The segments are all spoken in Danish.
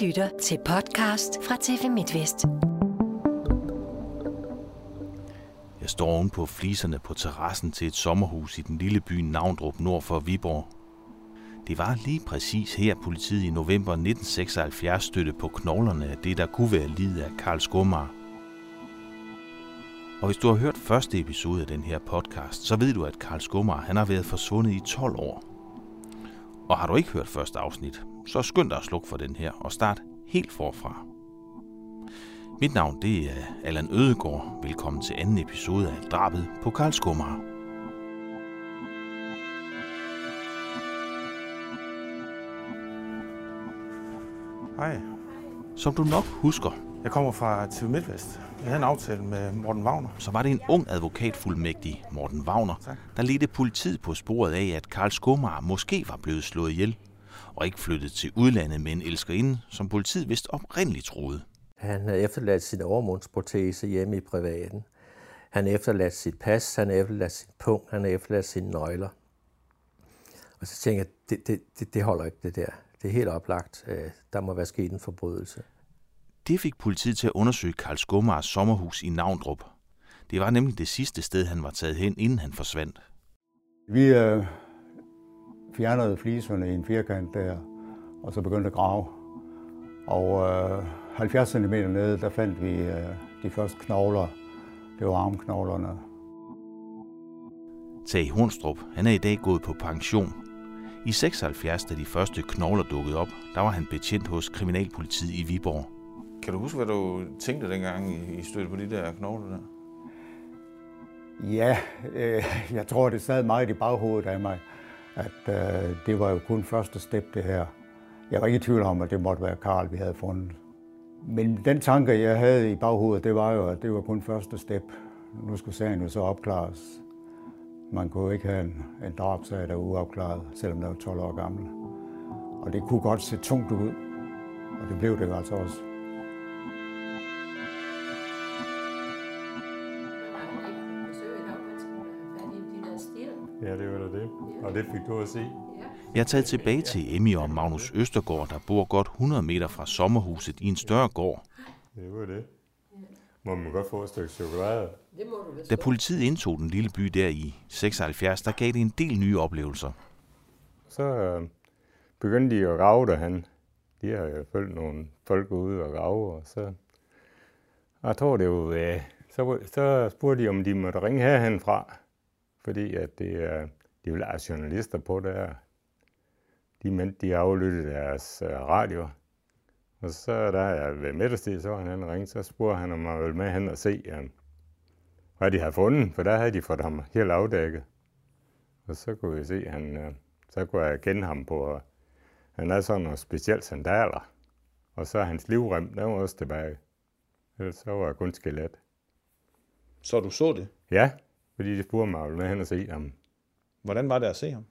lytter til podcast fra TV MidtVest. Jeg står oven på fliserne på terrassen til et sommerhus i den lille by Navndrup nord for Viborg. Det var lige præcis her, politiet i november 1976 støtte på knoglerne af det, der kunne være livet af Karl Skumar. Og hvis du har hørt første episode af den her podcast, så ved du, at Karl Skumar han har været forsvundet i 12 år. Og har du ikke hørt første afsnit, så skynd dig at slukke for den her og start helt forfra. Mit navn det er Allan Ødegård. Velkommen til anden episode af Drabet på Karl Skumar. Hej, Som du nok husker, jeg kommer fra TV MidtVest. Jeg havde en aftale med Morten Wagner. så var det en ung advokatfuldmægtig, Morten Wagner, Tak. der ledte politiet på sporet af, at Karl Skumar måske var blevet slået ihjel, og ikke flyttet til udlandet med en elskerinde, som politiet vist oprindeligt troede. Han havde efterladt sin overmundsprotese hjemme i privaten. Han havde efterladt sit pas, han havde efterladt sin punkt, han havde efterladt sine nøgler. Og så tænkte jeg, det, det, det, det holder ikke det der. Det er helt oplagt. Øh, Der må være sket en forbrydelse. Det fik politiet til at undersøge Karl Skumars sommerhus i Navndrup. Det var nemlig det sidste sted, han var taget hen, inden han forsvandt. Vi øh, fjernede fliserne i en firkant der, og så begyndte at grave. Og øh, 70 cm nede, der fandt vi øh, de første knogler. Det var armknoglerne. Tage Hornstrup, han er i dag gået på pension. I 76, da de første knogler dukkede op, der var han betjent hos Kriminalpolitiet i Viborg. Kan du huske, hvad du tænkte dengang, I- I stødte på de der knogler der? Ja, øh, jeg tror, det sad meget i baghovedet af mig, at øh, det var jo kun første step, det her. Jeg var ikke i tvivl om, at det måtte være Karl, vi havde fundet. Men den tanke, jeg havde i baghovedet, det var jo, at det var kun første step. Nu skulle sagen jo så opklares. Man kunne ikke have en, en drabsag, der var uopklaret, selvom der var 12 år gammel. Og det kunne godt se tungt ud, og det blev det jo altså også. Ja, det. Og det fik du at se. Jeg er taget tilbage til Emmy og Magnus Østergaard, der bor godt 100 meter fra sommerhuset i en større gård. Det var det. Må man godt få et stykke chokolade? Da politiet indtog den lille by der i 76, der gav det en del nye oplevelser. Så øh, begyndte de at grave derhen. De har jo følt nogle folk ude og grave, og så... Jeg tror, det var... Øh, så, så spurgte de, om de måtte ringe herhen fra. Fordi at det, øh, de ville have journalister på der. De mente, de aflyttede deres øh, radio. Og så da jeg ved middagstid, så var han ringede, så spurgte han, om jeg ville med hen og se, øh, hvad de havde fundet. For der havde de fået ham helt afdækket. Og så kunne vi se, han, øh, så kunne jeg kende ham på, øh, han havde sådan nogle specielle sandaler. Og så hans livrem, den var også tilbage. Ellers så var jeg kun skelet. Så du så det. Ja, fordi de spurgte mig, om jeg ville med hen og se ham. Hvordan var det at se ham?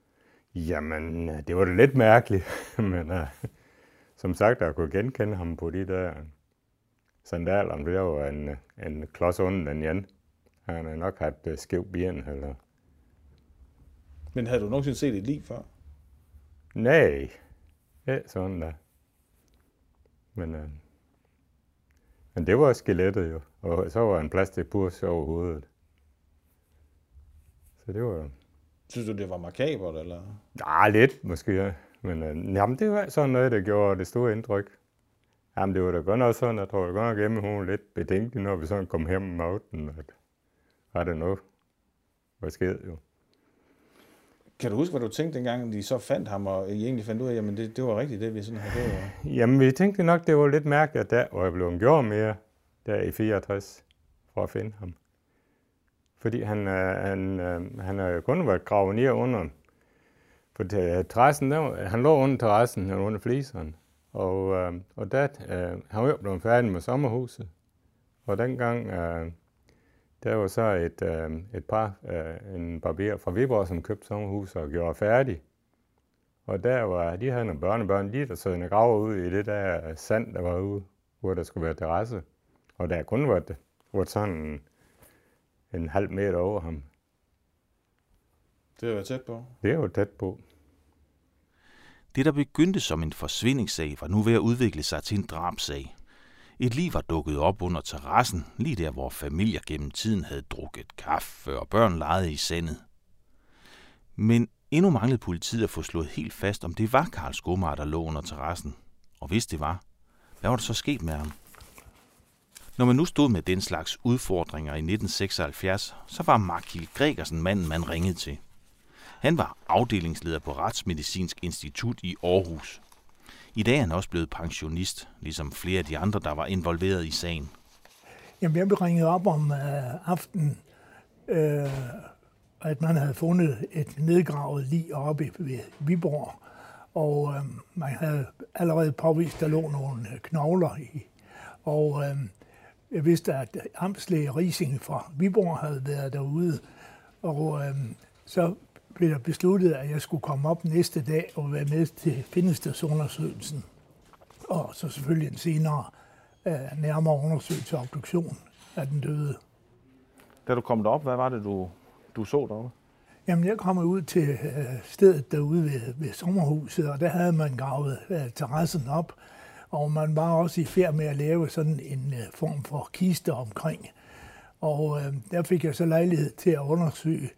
Jamen, øh, det var da lidt mærkeligt, men uh, som sagt, jeg kunne genkende ham på de der sandaler. Det var en, øh, en klods under den igen. Han har nok haft uh, skæv ben, eller... Men havde du nogensinde set et lig før? Nej, ja, sådan der. Men, uh, men det var skelettet jo, og så var en plastikpurs over hovedet. Så det var... Synes du, det var makabert, eller? Ja, lidt måske. Men øh, jamen, det var sådan noget, der gjorde det store indtryk. Jamen, det var da godt nok sådan, jeg tror, det godt nok hjemme, hun var lidt betænkelig, når vi sådan kom hjem om aftenen, at var det noget, hvad skete jo. Kan du huske, hvad du tænkte dengang, de så fandt ham, og I egentlig fandt ud af, jamen det, det var rigtigt, det vi sådan havde gjort? og- Jamen, vi tænkte nok, det var lidt mærkeligt, at der, hvor jeg blev gjort mere, der i 64, for at finde ham. Fordi han, øh, han, øh, han har kun været gravet ned under, for øh, terrassen, der, han lå under terrassen, han under fliseren. Og, øh, og der, øh, han var jo blevet færdig med sommerhuset. Og dengang, øh, der var så et, øh, et par, øh, en barber fra Viborg, som købte sommerhuset og gjorde færdig. Og der var, de havde nogle børnebørn, lige, der sad en graver ud i det der sand, der var ude, hvor der skulle være terrasse. Og der kun var det, var sådan en, halv meter over ham. Det var tæt på. Det var tæt på. Det, der begyndte som en forsvindingssag, var nu ved at udvikle sig til en drabsag. Et liv var dukket op under terrassen, lige der, hvor familier gennem tiden havde drukket kaffe og børn legede i sandet. Men endnu manglede politiet at få slået helt fast, om det var Karl Skomar, der lå under terrassen. Og hvis det var, hvad var der så sket med ham? Når man nu stod med den slags udfordringer i 1976, så var Markil Gregersen manden, man ringede til. Han var afdelingsleder på Retsmedicinsk Institut i Aarhus. I dag er han også blevet pensionist, ligesom flere af de andre, der var involveret i sagen. Jamen, jeg blev ringet op om uh, aftenen, uh, at man havde fundet et nedgravet lig oppe ved Viborg, og uh, man havde allerede påvist, at der lå nogle knogler i. Og uh, jeg vidste, at amtslæge Rising fra Viborg havde været derude, og uh, så blev der besluttet, at jeg skulle komme op næste dag og være med til findestedsundersøgelsen. Og så selvfølgelig en senere uh, nærmere undersøgelse og obduktion af den døde. Da du kom derop, hvad var det, du, du så deroppe? Jamen, jeg kom ud til uh, stedet derude ved, ved sommerhuset, og der havde man gravet uh, terrassen op, og man var også i færd med at lave sådan en øh, form for kiste omkring. Og øh, der fik jeg så lejlighed til at undersøge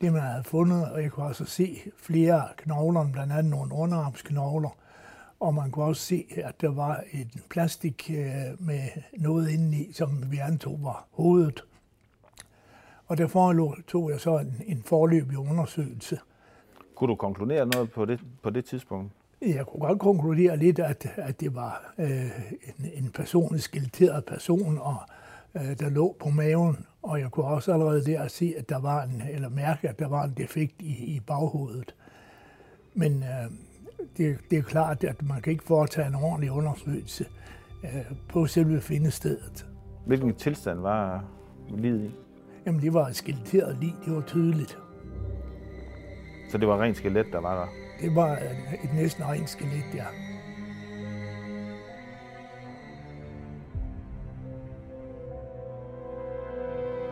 det, man havde fundet, og jeg kunne også se flere knogler, blandt andet nogle underarmsknogler, og man kunne også se, at der var en plastik øh, med noget indeni, som vi antog var hovedet. Og derfor tog jeg så en, en forløbig undersøgelse. Kunne du konkludere noget på det, på det tidspunkt? Jeg kunne godt konkludere lidt, at, at det var øh, en, en person, en skeletteret person, og øh, der lå på maven. Og jeg kunne også allerede der se, at der var en, eller mærke, at der var en defekt i, i baghovedet. Men øh, det, det er klart, at man kan ikke foretage en ordentlig undersøgelse øh, på selve findestedet. Hvilken tilstand var livet i? Jamen, det var et skeletteret lig, det var tydeligt. Så det var rent skelet, der var der? Det var et næsten rent skelet, ja.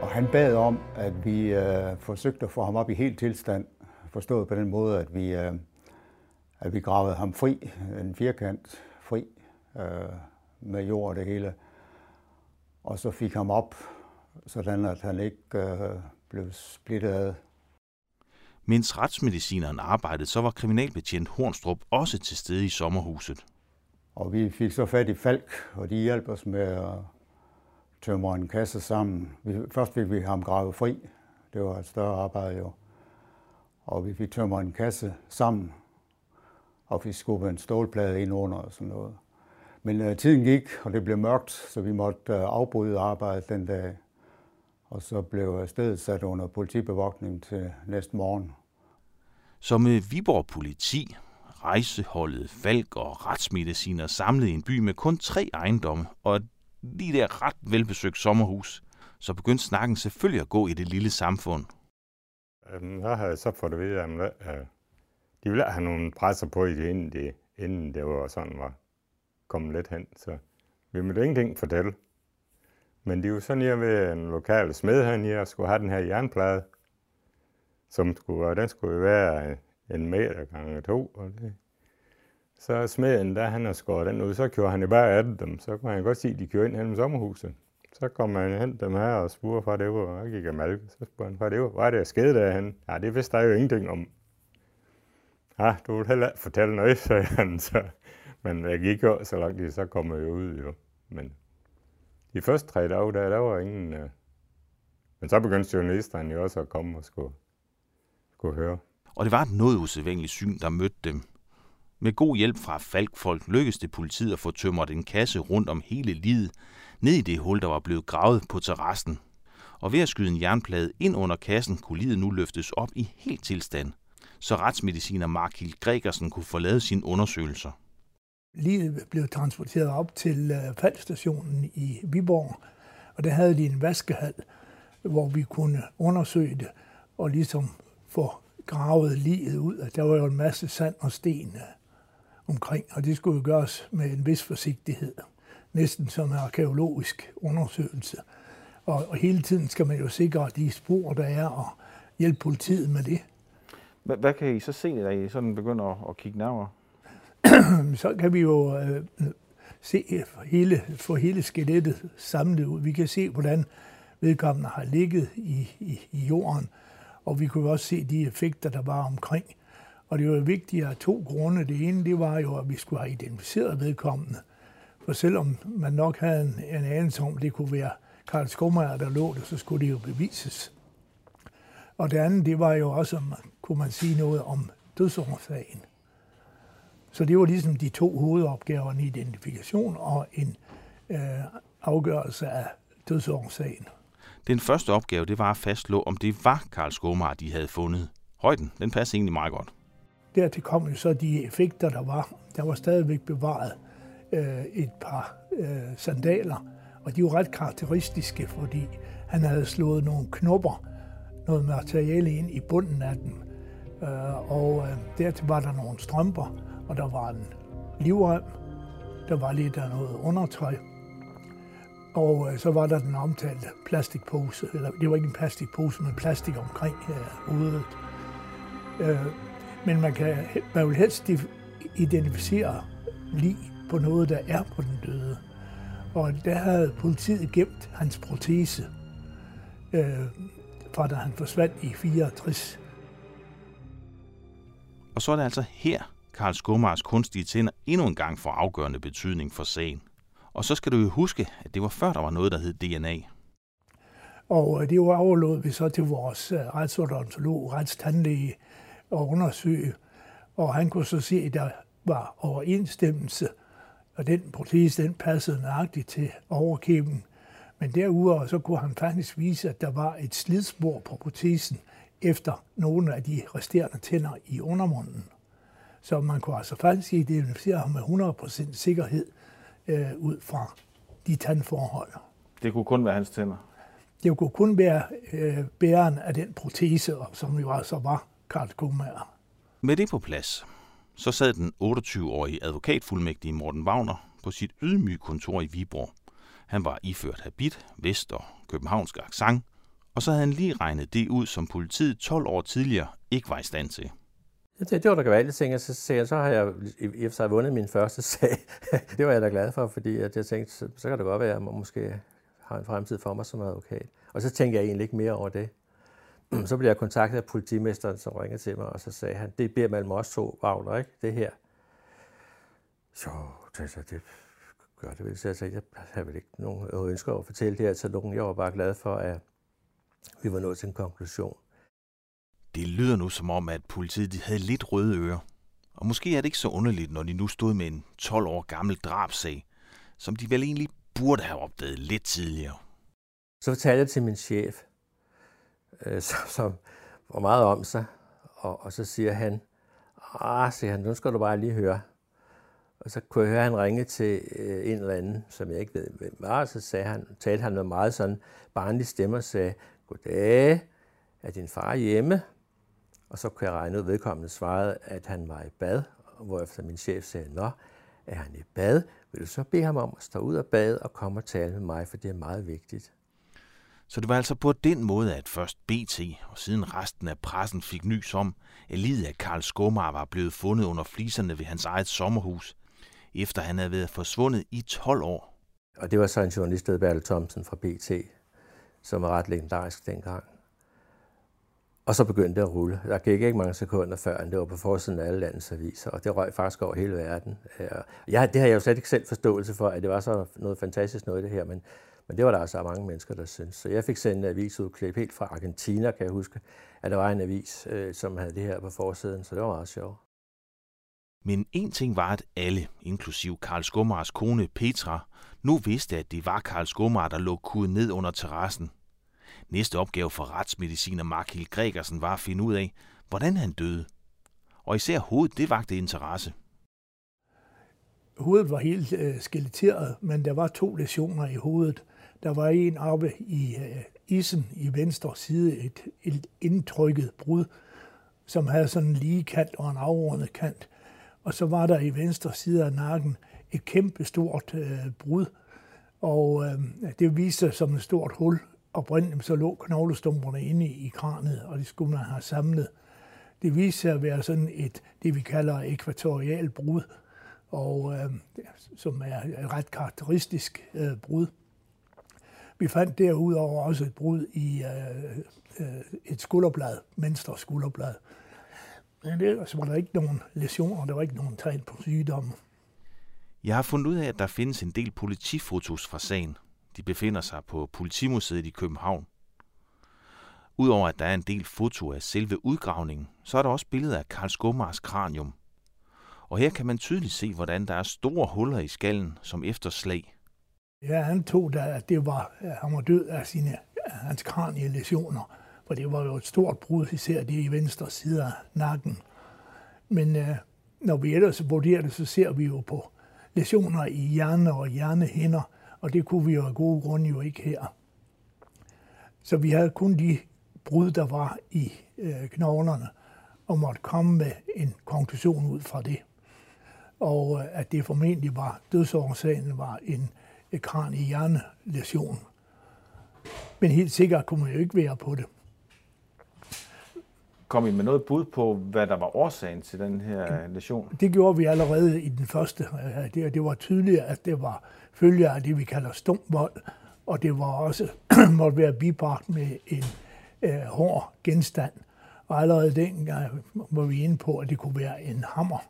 Og han bad om, at vi øh, forsøgte at få ham op i helt tilstand. Forstået på den måde, at vi, øh, at vi gravede ham fri, en firkant fri, øh, med jord og det hele. Og så fik ham op, sådan at han ikke øh, blev splittet ad. Mens retsmedicineren arbejdede, så var kriminalbetjent Hornstrup også til stede i sommerhuset. Og vi fik så fat i Falk, og de hjalp os med at tømre en kasse sammen. Først fik vi ham gravet fri. Det var et større arbejde jo. Og vi fik tømret en kasse sammen, og vi skubbede en stålplade ind under og sådan noget. Men øh, tiden gik, og det blev mørkt, så vi måtte øh, afbryde arbejdet den dag. Og så blev stedet sat under politibevogtning til næste morgen. Så med Viborg politi, rejseholdet, Falk og retsmediciner samlet i en by med kun tre ejendomme og et lige der ret velbesøgt sommerhus, så begyndte snakken selvfølgelig at gå i det lille samfund. Så har jeg så fået at vide, at de ville have nogle presser på i det, inden det, inden det var sådan var kommet lidt hen. Så vi måtte ingenting fortælle. Men de var sådan her ved en lokal smed her, skulle have den her jernplade, som skulle, den skulle være en meter gange to. Og det. Så smeden, der han har skåret den ud, så kører han jo bare af dem. Så kunne han godt se, at de kører ind hen i sommerhuset. Så kom han hen dem her og spurgte fra det var, og gik af malke. Så spurgte han fra det var, hvad er det, der skete derhen? Ja, det vidste jeg jo ingenting om. Ja, du vil heller ikke fortælle noget, sagde han. Så. Men jeg gik jo så langt, de så kom jeg jo ud jo. Men de første tre dage, der, der var ingen... Øh... Men så begyndte journalisterne jo også at komme og skulle, skulle høre. Og det var et noget usædvanligt syn, der mødte dem. Med god hjælp fra Falkfolk lykkedes det politiet at få tømret en kasse rundt om hele livet, ned i det hul, der var blevet gravet på terrassen. Og ved at skyde en jernplade ind under kassen, kunne livet nu løftes op i helt tilstand, så retsmediciner Markil Gregersen kunne forlade sine undersøgelser. Livet blev transporteret op til øh, faldstationen i Viborg, og der havde de en vaskehal, hvor vi kunne undersøge det og ligesom få gravet livet ud. Der var jo en masse sand og sten øh, omkring, og det skulle jo gøres med en vis forsigtighed. Næsten som en arkeologisk undersøgelse. Og, og hele tiden skal man jo sikre de spor, der er, og hjælpe politiet med det. Hvad, hvad kan I så se, da I sådan begynder at, at kigge nærmere? så kan vi jo øh, se hele, få hele skelettet samlet ud. Vi kan se, hvordan vedkommende har ligget i, i, i jorden, og vi kunne også se de effekter, der var omkring. Og det var vigtigt af to grunde. Det ene, det var jo, at vi skulle have identificeret vedkommende. For selvom man nok havde en, en anelse om, det kunne være Karl Skomager, der lå det, så skulle det jo bevises. Og det andet, det var jo også, kunne man sige noget om dødsårsagen. Så det var ligesom de to hovedopgaver, en identifikation og en øh, afgørelse af dødsårsagen. Den første opgave, det var at fastslå, om det var Karl Skomar, de havde fundet. Højden, den passer egentlig meget godt. Dertil kom jo så de effekter, der var. Der var stadigvæk bevaret øh, et par øh, sandaler, og de var ret karakteristiske, fordi han havde slået nogle knopper, noget materiale ind i bunden af dem. Øh, og øh, dertil var der nogle strømper, og der var en livrem, der var lidt af noget undertøj, og øh, så var der den omtalte plastikpose, eller det var ikke en plastikpose, men plastik omkring øh, hovedet. Øh, men man, kan, man vil helst identificere lige på noget, der er på den døde. Og der havde politiet gemt hans protese, øh, fra da han forsvandt i 64. Og så er det altså her, Karl Skomars kunstige tænder endnu en gang får afgørende betydning for sagen. Og så skal du jo huske, at det var før, der var noget, der hed DNA. Og øh, det var overlod vi så til vores øh, retsodontolog, retstandlæge, at undersøge. Og han kunne så se, at der var overensstemmelse, og den protese, den passede nøjagtigt til overkæben. Men derudover så kunne han faktisk vise, at der var et slidspor på protesen efter nogle af de resterende tænder i undermunden. Så man kunne altså faktisk identificere ham med 100% sikkerhed øh, ud fra de tandforhold. Det kunne kun være hans tænder? Det kunne kun være øh, bæren af den protese, som jo altså var Karl Kummer. Med det på plads, så sad den 28-årige advokatfuldmægtige Morten Wagner på sit ydmyge kontor i Viborg. Han var iført habit, vest og københavnsk accent, og så havde han lige regnet det ud, som politiet 12 år tidligere ikke var i stand til. Det, det var da gevaldigt, tænkte jeg. Så, så, så har jeg i og for sig vundet min første sag. det var jeg da glad for, fordi at jeg tænkte, så, så kan det godt være, at jeg måske har en fremtid for mig som advokat. Og så tænkte jeg egentlig ikke mere over det. så blev jeg kontaktet af politimesteren, som ringede til mig, og så sagde han, det bliver mellem os to, Wagner, ikke? Det her. Så det, det gør det vel. Så jeg sagde, jeg har vel ikke nogen ønsker at fortælle det her til nogen. Jeg var bare glad for, at vi var nået til en konklusion. Det lyder nu som om, at politiet de havde lidt røde ører. Og måske er det ikke så underligt, når de nu stod med en 12 år gammel drabsag, som de vel egentlig burde have opdaget lidt tidligere. Så fortalte jeg til min chef, øh, som, som var meget om sig, og, og så siger han, ah, siger han, nu skal du bare lige høre. Og så kunne jeg høre, at han ringe til øh, en eller anden, som jeg ikke ved, hvem var, og så sagde han, talte han med meget sådan barnlig stemme og sagde, goddag, er din far hjemme? Og så kunne jeg regne ud, vedkommende svarede, at han var i bad, hvorefter min chef sagde, nå, er han i bad? Vil du så bede ham om at stå ud af bad og komme og tale med mig, for det er meget vigtigt. Så det var altså på den måde, at først BT og siden resten af pressen fik nys om, at livet af Karl Skomar var blevet fundet under fliserne ved hans eget sommerhus, efter han havde været forsvundet i 12 år. Og det var så en journalist, der Bertel Thomsen fra BT, som var ret legendarisk dengang. Og så begyndte det at rulle. Der gik ikke mange sekunder før, det var på forsiden af alle landets aviser, og det røg faktisk over hele verden. Øh, ja, det har jeg jo slet ikke selv forståelse for, at det var så noget fantastisk noget det her, men, men det var der altså mange mennesker, der syntes. Så jeg fik sendt en avisudklip helt fra Argentina, kan jeg huske, at der var en avis, øh, som havde det her på forsiden, så det var meget sjovt. Men en ting var, at alle, inklusiv Karl Skumars kone Petra, nu vidste, at det var Karl Skumar, der lå kuden ned under terrassen – Næste opgave for retsmediciner Mark Hill Gregersen var at finde ud af, hvordan han døde. Og især hovedet, det vagte interesse. Hovedet var helt øh, skeletteret, men der var to lesioner i hovedet. Der var en oppe i øh, isen i venstre side, et, et indtrykket brud, som havde sådan en lige kant og en afrundet kant. Og så var der i venstre side af nakken et kæmpe stort øh, brud, og øh, det viste sig som et stort hul oprindeligt så lå knoglestumperne inde i kranet, og det skulle man have samlet. Det viste sig at være sådan et, det vi kalder ekvatorial brud, og øh, som er et ret karakteristisk øh, brud. Vi fandt derudover også et brud i øh, øh et skulderblad, venstre skulderblad. Men ellers var der ikke nogen lesioner, der var ikke nogen tegn på sygdomme. Jeg har fundet ud af, at der findes en del politifotos fra sagen. De befinder sig på Politimuseet i København. Udover at der er en del foto af selve udgravningen, så er der også billeder af Karl Skumars kranium. Og her kan man tydeligt se, hvordan der er store huller i skallen som efter slag. Ja, han tog da, at det var, at han var død af sine, af hans kranielesioner, for det var jo et stort brud, især det i venstre side af nakken. Men øh, når vi ellers vurderer det, så ser vi jo på lesioner i hjerne og hjernehinder, og det kunne vi jo af gode grunde jo ikke her. Så vi havde kun de brud, der var i øh, knoglerne, og måtte komme med en konklusion ud fra det. Og øh, at det formentlig var, dødsårsagen var en øh, kran i hjernelesion. Men helt sikkert kunne man jo ikke være på det. Kom I med noget bud på, hvad der var årsagen til den her lesion? Det gjorde vi allerede i den første. Det, det var tydeligt, at det var følger af det, vi kalder stumvold, og det var også måtte være bibragt med en øh, hård genstand. Og allerede dengang var vi inde på, at det kunne være en hammer,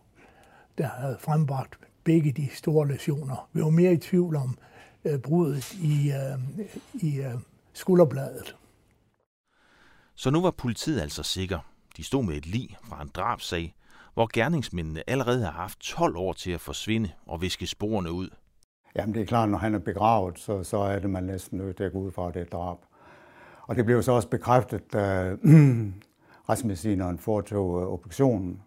der havde frembragt begge de store lesioner. Vi var mere i tvivl om øh, brudet i, øh, i øh, skulderbladet. Så nu var politiet altså sikker. De stod med et lig fra en drabsag, hvor gerningsmændene allerede har haft 12 år til at forsvinde og viske sporene ud. Jamen det er klart, når han er begravet, så, så er det man næsten nødt til at gå ud fra, at det er drab. Og det blev så også bekræftet, da retsmedicineren foretog øh, obduktionen,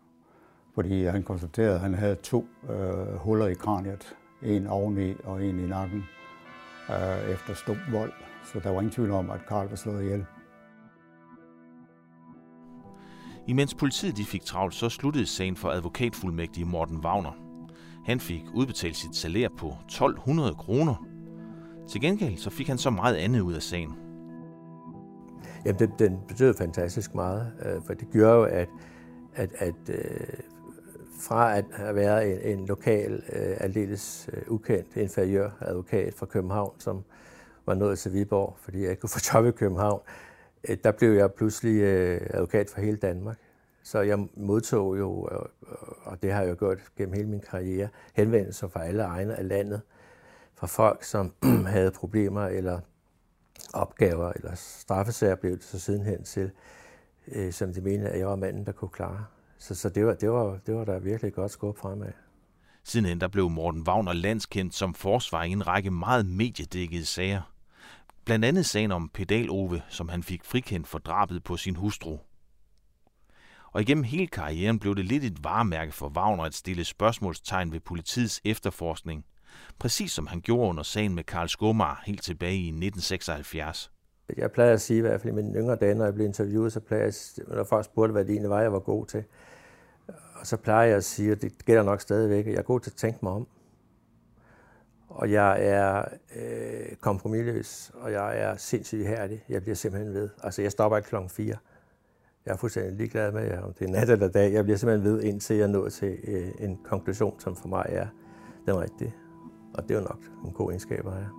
fordi han konstaterede, at han havde to øh, huller i kraniet, en oveni og en i nakken, øh, efter stum vold. Så der var ingen tvivl om, at Karl var slået ihjel. Imens politiet de fik travlt, så sluttede sagen for advokatfuldmægtig Morten Wagner. Han fik udbetalt sit salær på 1200 kroner. Til gengæld så fik han så meget andet ud af sagen. Jamen, den, den betød fantastisk meget, øh, for det gjorde jo, at, at, at øh, fra at have været en, en lokal, øh, aldeles ukendt inferiør advokat fra København, som var nået til Viborg, fordi jeg ikke kunne få job i København, Øh, der blev jeg pludselig øh, advokat for hele Danmark. Så jeg modtog jo, og det har jeg jo gjort gennem hele min karriere, henvendelser fra alle egne af landet, fra folk, som havde problemer eller opgaver eller straffesager blev det så sidenhen til, øh, som de mente, at jeg var manden, der kunne klare. Så, så det, var, det, var, det var der virkelig godt skub fremad. Sidenhen der blev Morten Wagner landskendt som forsvar i en række meget mediedækkede sager. Blandt andet sagen om Pedal Ove, som han fik frikendt for drabet på sin hustru. Og igennem hele karrieren blev det lidt et varemærke for Wagner at stille spørgsmålstegn ved politiets efterforskning, præcis som han gjorde under sagen med Karl Skomar helt tilbage i 1976. Jeg plejer at sige, i hvert fald i mine yngre dage, når jeg blev interviewet, så plejer jeg, når folk spurgte, hvad det egentlig var, jeg var god til. Og så plejer jeg at sige, at det gælder nok stadigvæk, at jeg er god til at tænke mig om. Og jeg er øh, kompromilløs, og jeg er sindssygt ihærdig. Jeg bliver simpelthen ved. Altså, jeg stopper ikke klokken 4. Jeg er fuldstændig ligeglad med, om det er nat eller dag. Jeg bliver simpelthen ved, indtil jeg når til øh, en konklusion, som for mig er den rigtige. Og det er jo nok en god egenskab at have.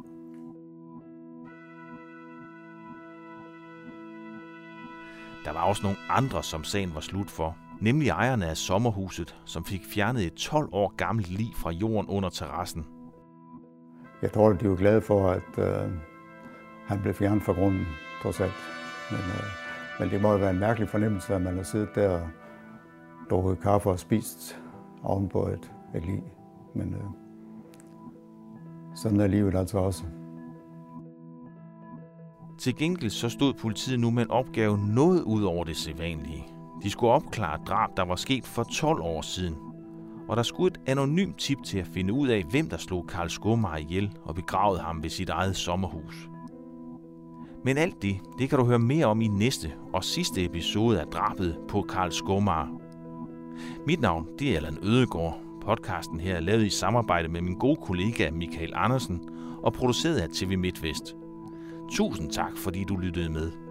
Der var også nogle andre, som sagen var slut for. Nemlig ejerne af sommerhuset, som fik fjernet et 12 år gammelt lig fra jorden under terrassen. Jeg tror, de var glade for, at øh, han blev fjernet fra grunden, trods alt. Men, øh, men det må jo være en mærkelig fornemmelse, at man har siddet der og drukket kaffe og spist ovenpå et, et lig. Men øh, sådan er livet altså også. Til gengæld så stod politiet nu med en opgave noget ud over det sædvanlige. De skulle opklare drab, der var sket for 12 år siden. Og der skulle et anonymt tip til at finde ud af, hvem der slog Karl Skomar ihjel og begravede ham ved sit eget sommerhus. Men alt det, det kan du høre mere om i næste og sidste episode af drabet på Karl Skomar. Mit navn, det er Allan Ødegård. Podcasten her er lavet i samarbejde med min gode kollega Michael Andersen og produceret af TV MidtVest. Tusind tak, fordi du lyttede med.